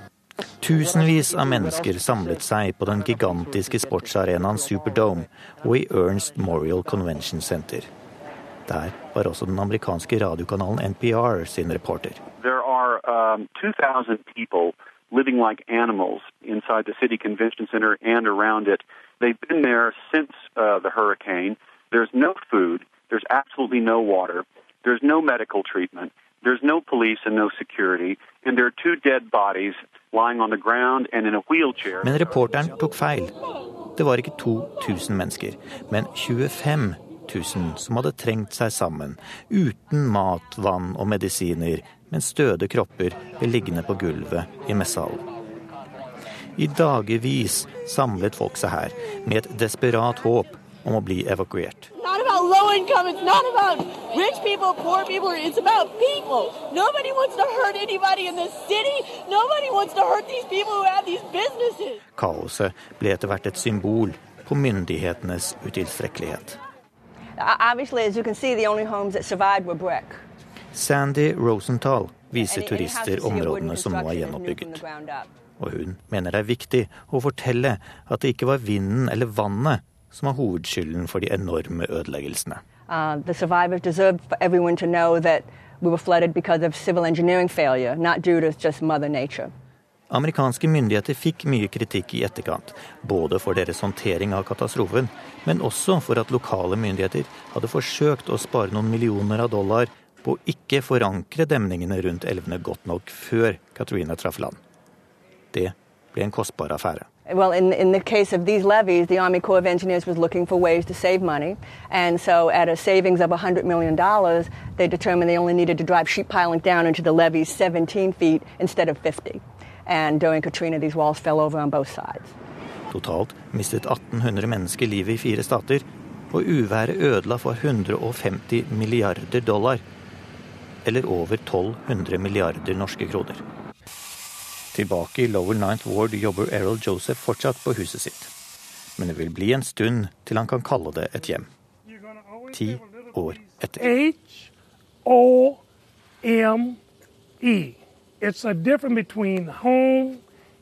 Tusenvis av mennesker samlet seg på den gigantiske sportsarenaen Superdome og i Ernst Morial Convention Center. Der var også den amerikanske radiokanalen NPR sin reporter. There are um, 2,000 people living like animals inside the city convention center and around it. They've been there since uh, the hurricane. There's no food. There's absolutely no water. There's no medical treatment. There's no police and no security. And there are two dead bodies lying on the ground and in a wheelchair. Men reporteren tok feil. Det var ikke 2000 mennesker, men 25 000 som hadde trengt seg sammen, uten mat, vann og medisiner, men støde kropper ble liggende på gulvet i messehallen. I dagevis samlet folk seg her med et desperat håp om å bli evakuert. not about low income. It's not about rich people, poor people. It's about people. Nobody wants to hurt anybody in this city. Nobody wants to hurt these people who have these businesses. Kaoset ble etter hvert et symbol på myndighetenes utilstrekkelighet. Obviously, as you can see, the only homes that survived were brick. Sandy Rosenthal viser turister områdene som nå er gjenoppbygget. Og hun mener det er viktig å fortelle at det ikke var vinden eller vannet som var hovedskylden for de enorme ødeleggelsene. Uh, the survivors deserve for everyone to know that we were flooded because of civil engineering failure, not due to just Mother Nature. Amerikanske myndigheter fikk mye kritikk i etterkant, både for deres håndtering av katastrofen, men også for at lokale myndigheter hadde forsøkt å spare noen millioner av dollar på å ikke forankre demningene rundt elvene godt nok før Katrina traff land. Det ble en kostbar affære. Well, in, in the case of these levies, the Army Corps of Engineers was looking for ways to save money. And so, at a savings of $100 million, they determined they only needed to drive sheet piling down into the levees 17 feet instead of 50. And during Katrina, these walls fell over on both sides. Totalt mistet 1800 mennesker livet i fire stater, og uværet ødela for 150 milliarder dollar. Eller over 1200 milliarder norske kroner. Tilbake i Lower Ninth Ward jobber Errol Joseph fortsatt på huset sitt. Men det vil bli en stund til han kan kalle det et hjem. Ti år etter. H-O-M-E. It's a difference between home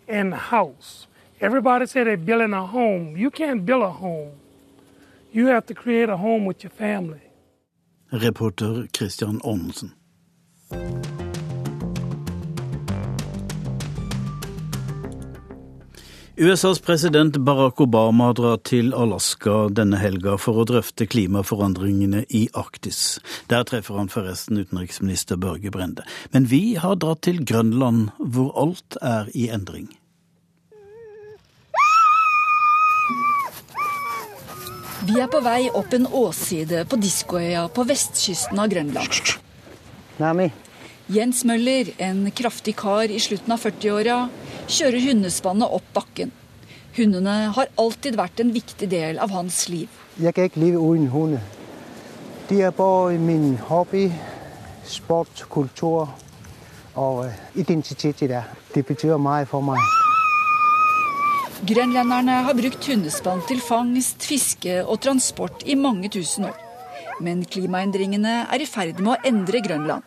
and house. Everybody say they're building a home. You can't build a home. You have to create a home with your family. Reporter Christian Aanensen. USAs president Barack Obama drar til Alaska denne helga for å drøfte klimaforandringene i Arktis. Der treffer han forresten utenriksminister Børge Brende. Men vi har dratt til Grønland, hvor alt er i endring. Vi er på vei opp en åsside på Diskoøya på vestkysten av Grønland. Nami. Jens Møller, en kraftig kar i slutten av 40-åra, kjører hundespannet opp bakken. Hundene har alltid vært en viktig del av hans liv. Jeg kan ikke leve uten hunder. De er både min hobby, sport, kultur og øh, identitet i det. Det betyr mye for meg. Grenlenderne har brukt hundespann til fangst, fiske og transport i mange tusen år. Men klimaendringene er i ferd med å endre Grønland.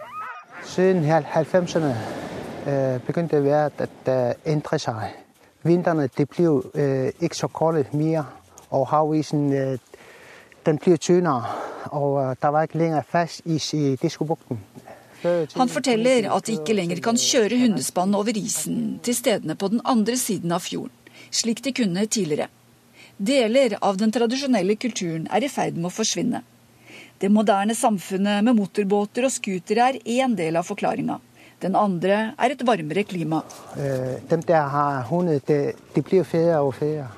Siden 90'erne øh, begynte være, at øh, ændre sig. Vintrene det bliver øh, ikke så kolde mere, og havisen øh, den bliver tyndere, og der var ikke længere fast is i Diskobukten. Han forteller at de ikke lenger kan kjøre hundespann over isen til stedene på den andre siden av fjorden, slik de kunne tidligere. Deler av den tradisjonelle kulturen er i ferd med å forsvinne. Det moderne samfunnet med motorbåter og scootere er én del av forklaringa. Den andre er et varmere klima. Øh, dem der har hundet, det, de blir federe og federe.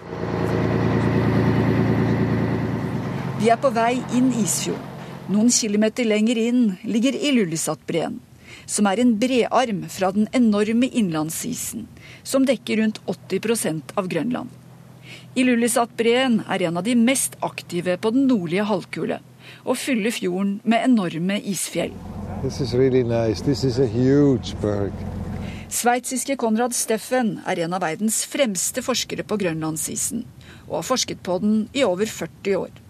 Vi er på vei inn Isfjorden. Noen kilometer lenger inn ligger Ilulissatbreen, som er en brearm fra den enorme innlandsisen, som dekker rundt 80% av Grønland. Ilulissatbreen er en av de mest aktive på den nordlige halvkule, og fyller fjorden med enorme isfjell. Really nice. Sveitsiske Konrad Steffen er en av verdens fremste forskere på grønlandsisen, og har forsket på den i over 40 år.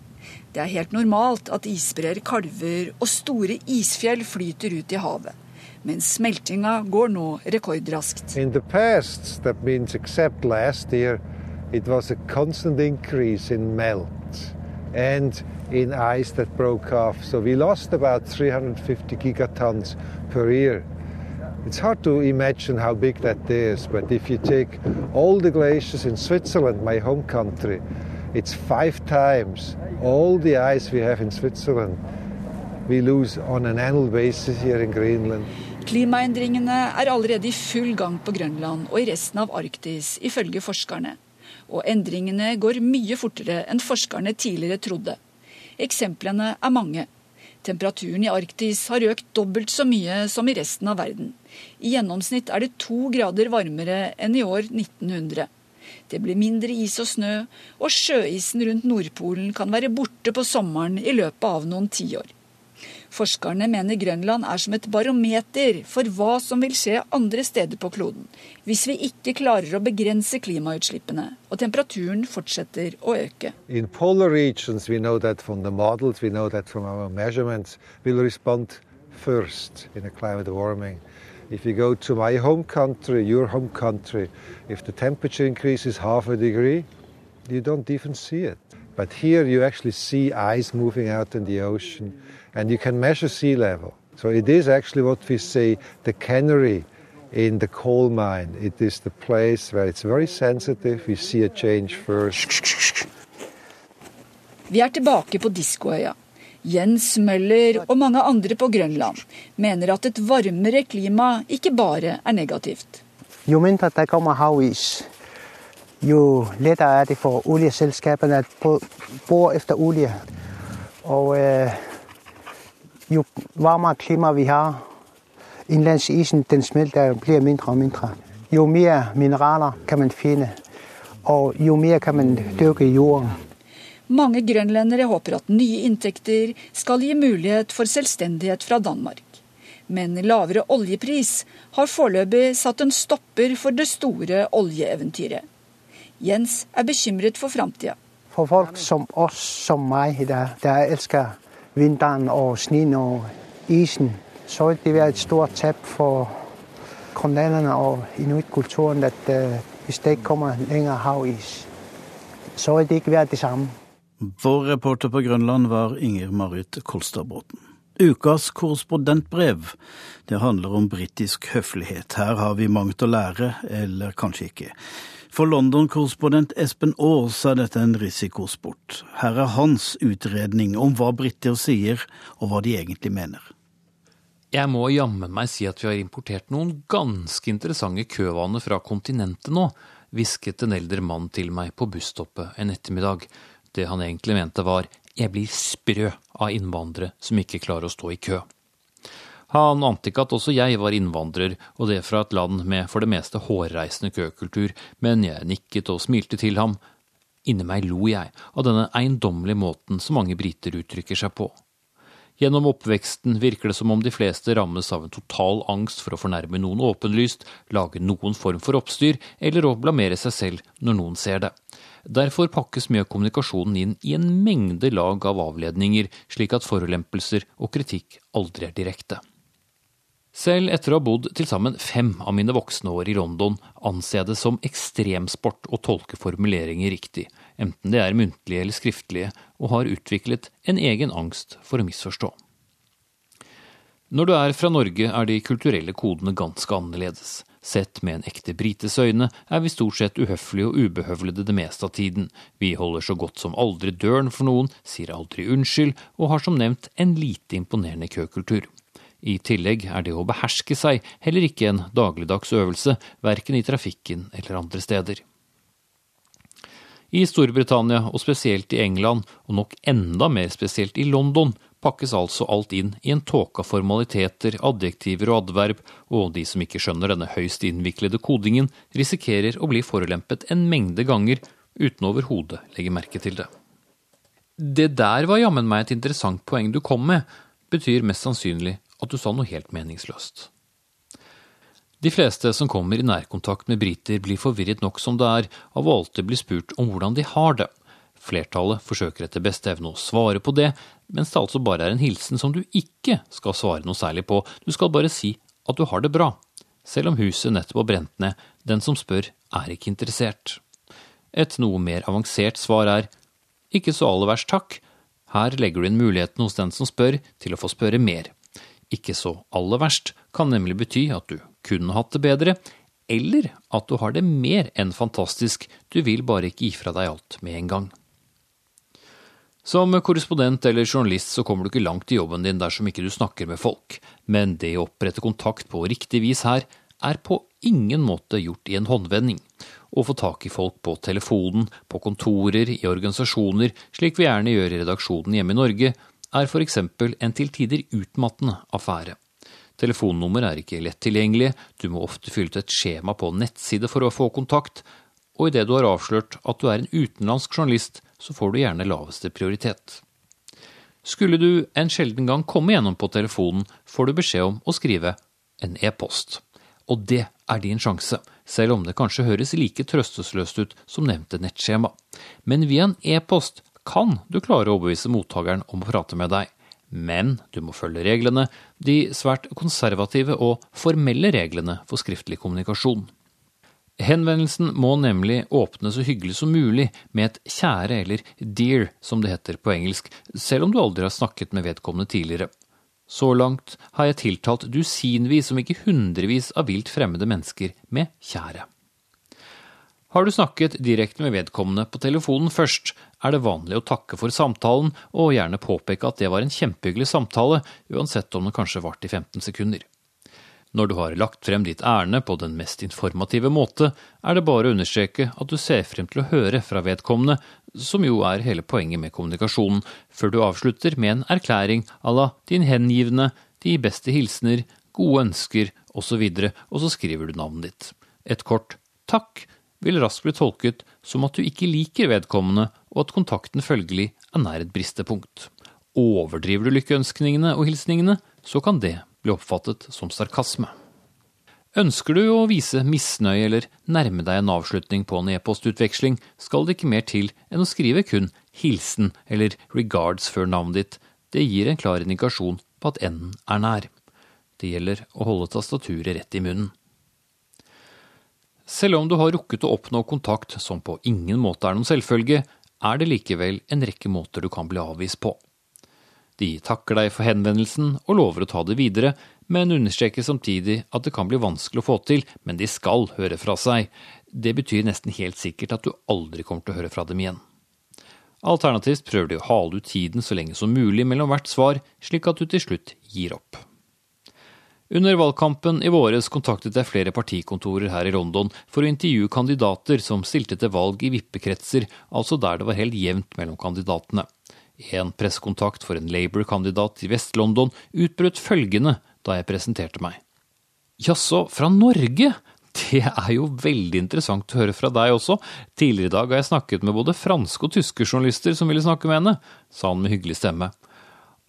Det er helt normalt at isbreer kalver og store isfjell flyter ut i havet. Men smeltinga går nå rekordraskt. In the past, that means except last year, it was a constant increase in melt and in ice that broke off. So we lost about 350 gigatons per year. It's hard to imagine how big that is, but if you take all the glaciers in Switzerland, my home country, it's five times all the ice we have in Switzerland. We lose on an annual basis here in Greenland. Klimaendringene er allerede i full gang på Grønland og i resten av Arktis, ifølge forskerne. Og endringene går mye fortere enn forskerne tidligere trodde. Eksemplene er mange. Temperaturen i Arktis har økt dobbelt så mye som i resten av verden. I gjennomsnitt er det to grader varmere enn i år 1900. Det blir mindre is og snø, og sjøisen rundt Nordpolen kan være borte på sommeren i løpet av noen tiår. Forskerne mener Grønland er som et barometer for hva som vil skje andre steder på kloden, hvis vi ikke klarer å begrense klimautslippene og temperaturen fortsetter å øke. In polar regions, we know that from the models, we know that from our measurements, we'll respond first in a climate warming. If you go to my home country, your home country, if the temperature increases half a degree, you don't even see it. But here you actually see ice moving out in the ocean and you can measure sea level. So it is actually what we say the cannery in the coal mine. It is the place where it's very sensitive. We see a change first. Vi er tilbake på Diskoøya. Jens Møller og mange andre på Grønland mener at et varmere klima ikke bare er negativt. Jo mindre der kommer havis, jo lettere er det for oljeselskapene å bore etter olje. Og øh, jo varmere klima vi har, innlandsisen den smelter blir mindre og mindre. Jo mer mineraler kan man finne, og jo mer kan man dyrke i jorden. Mange grønlendere håper at nye inntekter skal gi mulighet for selvstendighet fra Danmark. Men lavere oljepris har foreløpig satt en stopper for det store oljeeventyret. Jens er bekymret for framtida. For folk som oss, som meg, der, der elsker vinteren og snøen og isen, så vil det være et stort tap for grønlenderne og inuittkulturen at uh, hvis det ikke kommer lenger havis, så vil det ikke være det samme. Vår reporter på Grønland var Inger Marit Kolstadbråten. Ukas korrespondentbrev. Det handler om britisk høflighet. Her har vi mangt å lære, eller kanskje ikke. For London-korrespondent Espen Aas er dette en risikosport. Her er hans utredning om hva briter sier, og hva de egentlig mener. Jeg må jammen meg si at vi har importert noen ganske interessante køvaner fra kontinentet nå, hvisket en eldre mann til meg på busstoppet en ettermiddag. Det han egentlig mente var jeg blir sprø av innvandrere som ikke klarer å stå i kø. Han ante ikke at også jeg var innvandrer, og det fra et land med for det meste hårreisende køkultur, men jeg nikket og smilte til ham. Inni meg lo jeg av denne eiendommelige måten som mange briter uttrykker seg på. Gjennom oppveksten virker det som om de fleste rammes av en total angst for å fornærme noen åpenlyst, lage noen form for oppstyr, eller å blamere seg selv når noen ser det. Derfor pakkes mye av kommunikasjonen inn i en mengde lag av avledninger, slik at forulempelser og kritikk aldri er direkte. Selv etter å ha bodd til sammen fem av mine voksne år i London, anser jeg det som ekstremsport å tolke formuleringer riktig, enten det er muntlige eller skriftlige, og har utviklet en egen angst for å misforstå. Når du er fra Norge, er de kulturelle kodene ganske annerledes. Sett med en ekte brites øyne er vi stort sett uhøflige og ubehøvlede det meste av tiden. Vi holder så godt som aldri døren for noen, sier aldri unnskyld, og har som nevnt en lite imponerende køkultur. I tillegg er det å beherske seg heller ikke en dagligdags øvelse, verken i trafikken eller andre steder. I Storbritannia, og spesielt i England, og nok enda mer spesielt i London, pakkes altså alt inn i en tåke av formaliteter, adjektiver og adverb, og de som ikke skjønner denne høyst innviklede kodingen, risikerer å bli forulempet en mengde ganger uten overhodet legge merke til det. Det der var jammen meg et interessant poeng du kom med, betyr mest sannsynlig at du sa noe helt meningsløst. De fleste som kommer i nærkontakt med briter, blir forvirret nok som det er av å alltid bli spurt om hvordan de har det. Flertallet forsøker etter beste evne å svare på det, mens det altså bare er en hilsen som du ikke skal svare noe særlig på, du skal bare si at du har det bra. Selv om huset nettopp har brent ned, den som spør er ikke interessert. Et noe mer avansert svar er ikke så aller verst takk, her legger du inn muligheten hos den som spør til å få spørre mer. Ikke så aller verst kan nemlig bety at du kunne hatt det bedre, eller at du har det mer enn fantastisk, du vil bare ikke gi fra deg alt med en gang. Som korrespondent eller journalist så kommer du ikke langt i jobben din dersom ikke du snakker med folk, men det å opprette kontakt på riktig vis her er på ingen måte gjort i en håndvending. Å få tak i folk på telefonen, på kontorer, i organisasjoner, slik vi gjerne gjør i redaksjonen hjemme i Norge, er eksempel en til tider utmattende affære. Telefonnummer er ikke lett tilgjengelig, du må ofte fylle ut et skjema på nettside for å få kontakt, og idet du har avslørt at du er en utenlandsk journalist, så får du gjerne laveste prioritet. Skulle du en sjelden gang komme gjennom på telefonen, får du beskjed om å skrive en e-post. Og det er din sjanse, selv om det kanskje høres like trøstesløst ut som nevnte nettskjema. Men via en e-post kan du klare å overbevise mottakeren om å prate med deg. Men du må følge reglene, de svært konservative og formelle reglene for skriftlig kommunikasjon. Henvendelsen må nemlig åpne så hyggelig som mulig med et kjære eller dear, som det heter på engelsk, selv om du aldri har snakket med vedkommende tidligere. Så langt har jeg tiltalt dusinvis, om ikke hundrevis av vilt fremmede mennesker med kjære. Har du snakket direkte med vedkommende på telefonen først, er det vanlig å takke for samtalen og gjerne påpeke at det var en kjempehyggelig samtale, uansett om det kanskje varte i 15 sekunder. Når du har lagt frem ditt ærend på den mest informative måte, er det bare å understreke at du ser frem til å høre fra vedkommende, som jo er hele poenget med kommunikasjonen, før du avslutter med en erklæring à la din hengivne, de beste hilsener, gode ønsker osv., og, og så skriver du navnet ditt. Et kort takk vil raskt bli tolket som at du ikke liker vedkommende, og at kontakten følgelig er nær et bristepunkt. Overdriver du lykkeønskningene og hilsningene, så kan det bli oppfattet som sarkasme. Ønsker du å vise misnøye eller nærme deg en avslutning på en e-postutveksling, skal det ikke mer til enn å skrive kun hilsen eller regards før navnet ditt. Det gir en klar indikasjon på at enden er nær. Det gjelder å holde tastaturet rett i munnen. Selv om du har rukket å oppnå kontakt som på ingen måte er noen selvfølge, er det likevel en rekke måter du kan bli avvist på. De takker deg for henvendelsen og lover å ta det videre, men understreker samtidig at det kan bli vanskelig å få til, men de skal høre fra seg. Det betyr nesten helt sikkert at du aldri kommer til å høre fra dem igjen. Alternativt prøver de å hale ut tiden så lenge som mulig mellom hvert svar, slik at du til slutt gir opp. Under valgkampen i våres kontaktet jeg flere partikontorer her i London for å intervjue kandidater som stilte til valg i vippekretser, altså der det var helt jevnt mellom kandidatene. En pressekontakt for en Labour-kandidat i Vest-London utbrøt følgende da jeg presenterte meg. Jaså, fra Norge? Det er jo veldig interessant å høre fra deg også. Tidligere i dag har jeg snakket med både franske og tyske journalister som ville snakke med henne, sa han med hyggelig stemme.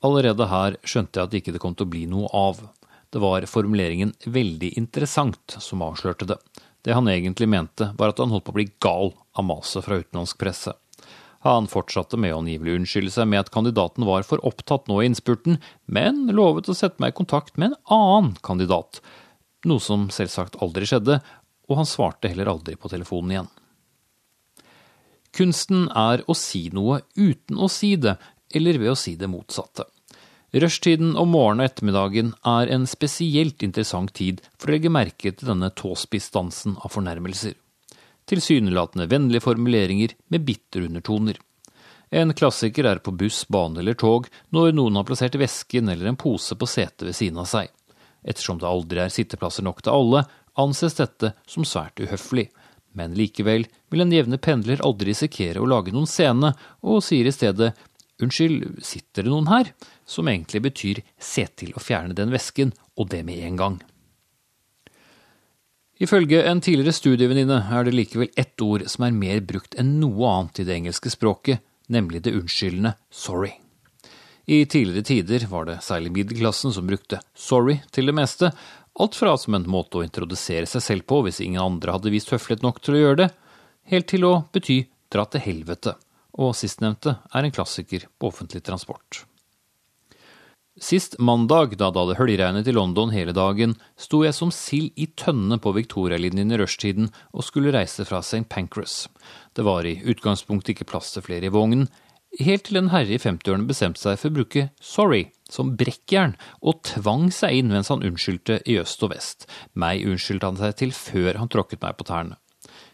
Allerede her skjønte jeg at ikke det kom til å bli noe av. Det var formuleringen 'veldig interessant' som avslørte det. Det han egentlig mente, var at han holdt på å bli gal av maset fra utenlandsk presse. Han fortsatte med å angivelig unnskylde seg med at kandidaten var for opptatt nå i innspurten, men lovet å sette meg i kontakt med en annen kandidat. Noe som selvsagt aldri skjedde, og han svarte heller aldri på telefonen igjen. Kunsten er å si noe uten å si det, eller ved å si det motsatte. Rushtiden om morgenen og ettermiddagen er en spesielt interessant tid for å legge merke til denne tåspissdansen av fornærmelser tilsynelatende vennlige formuleringer med bitre undertoner. En klassiker er på buss, bane eller tog når noen har plassert vesken eller en pose på setet ved siden av seg. Ettersom det aldri er sitteplasser nok til alle, anses dette som svært uhøflig. Men likevel vil en jevne pendler aldri risikere å lage noen scene, og sier i stedet unnskyld, sitter det noen her? Som egentlig betyr se til å fjerne den vesken, og det med en gang. Ifølge en tidligere studievenninne er det likevel ett ord som er mer brukt enn noe annet i det engelske språket, nemlig det unnskyldende sorry. I tidligere tider var det særlig middelklassen som brukte sorry til det meste, alt fra som en måte å introdusere seg selv på hvis ingen andre hadde vist høflighet nok til å gjøre det, helt til å bety dra til helvete, og sistnevnte er en klassiker på offentlig transport. Sist mandag, da det hadde høljregnet i London hele dagen, sto jeg som sild i tønne på Victoria-linjen i rushtiden og skulle reise fra St. Pancras. Det var i utgangspunktet ikke plass til flere i vognen, helt til en herre i 50-årene bestemte seg for å bruke sorry som brekkjern, og tvang seg inn mens han unnskyldte i øst og vest. Meg unnskyldte han seg til før han tråkket meg på tærne.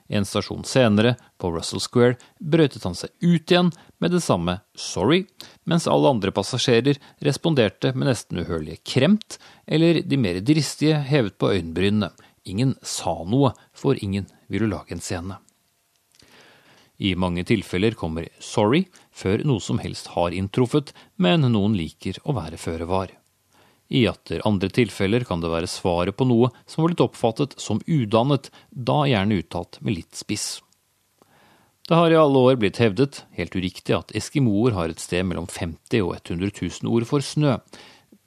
En stasjon senere, på Russell Square, brøytet han seg ut igjen med det samme sorry, mens alle andre passasjerer responderte med nesten uhørlige kremt, eller de mer dristige hevet på øyenbrynene. Ingen sa noe, for ingen ville lage en scene. I mange tilfeller kommer sorry før noe som helst har inntruffet, men noen liker å være føre var. I atter andre tilfeller kan det være svaret på noe som var blitt oppfattet som udannet, da gjerne uttalt med litt spiss. Det har i alle år blitt hevdet, helt uriktig, at eskimoer har et sted mellom 50 og 100 000 ord for snø.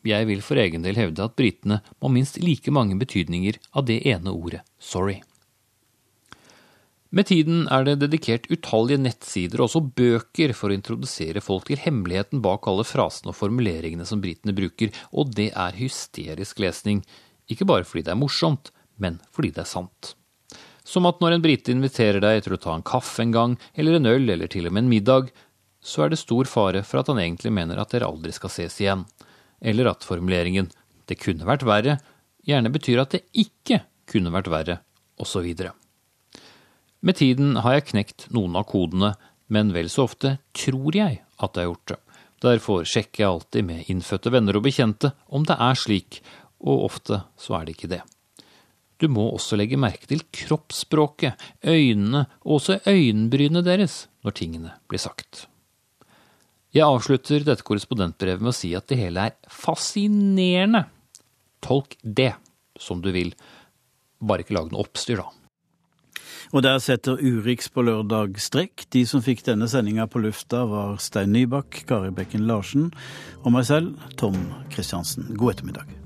Jeg vil for egen del hevde at britene må minst like mange betydninger av det ene ordet sorry. Med tiden er det dedikert utallige nettsider og også bøker for å introdusere folk til hemmeligheten bak alle frasene og formuleringene som britene bruker, og det er hysterisk lesning. Ikke bare fordi det er morsomt, men fordi det er sant. Som at når en brite inviterer deg til å ta en kaffe en gang, eller en øl, eller til og med en middag, så er det stor fare for at han egentlig mener at dere aldri skal ses igjen. Eller at formuleringen 'det kunne vært verre' gjerne betyr at det ikke kunne vært verre, osv. Med tiden har jeg knekt noen av kodene, men vel så ofte tror jeg at jeg har gjort det. Derfor sjekker jeg alltid med innfødte venner og bekjente om det er slik, og ofte så er det ikke det. Du må også legge merke til kroppsspråket, øynene og også øyenbrynene deres når tingene blir sagt. Jeg avslutter dette korrespondentbrevet med å si at det hele er fascinerende. Tolk det som du vil, bare ikke lag noe oppstyr, da. Og der setter Urix på lørdag strekk. De som fikk denne sendinga på lufta, var Stein Nybakk, Kari Bekken Larsen og meg selv, Tom Kristiansen. God ettermiddag.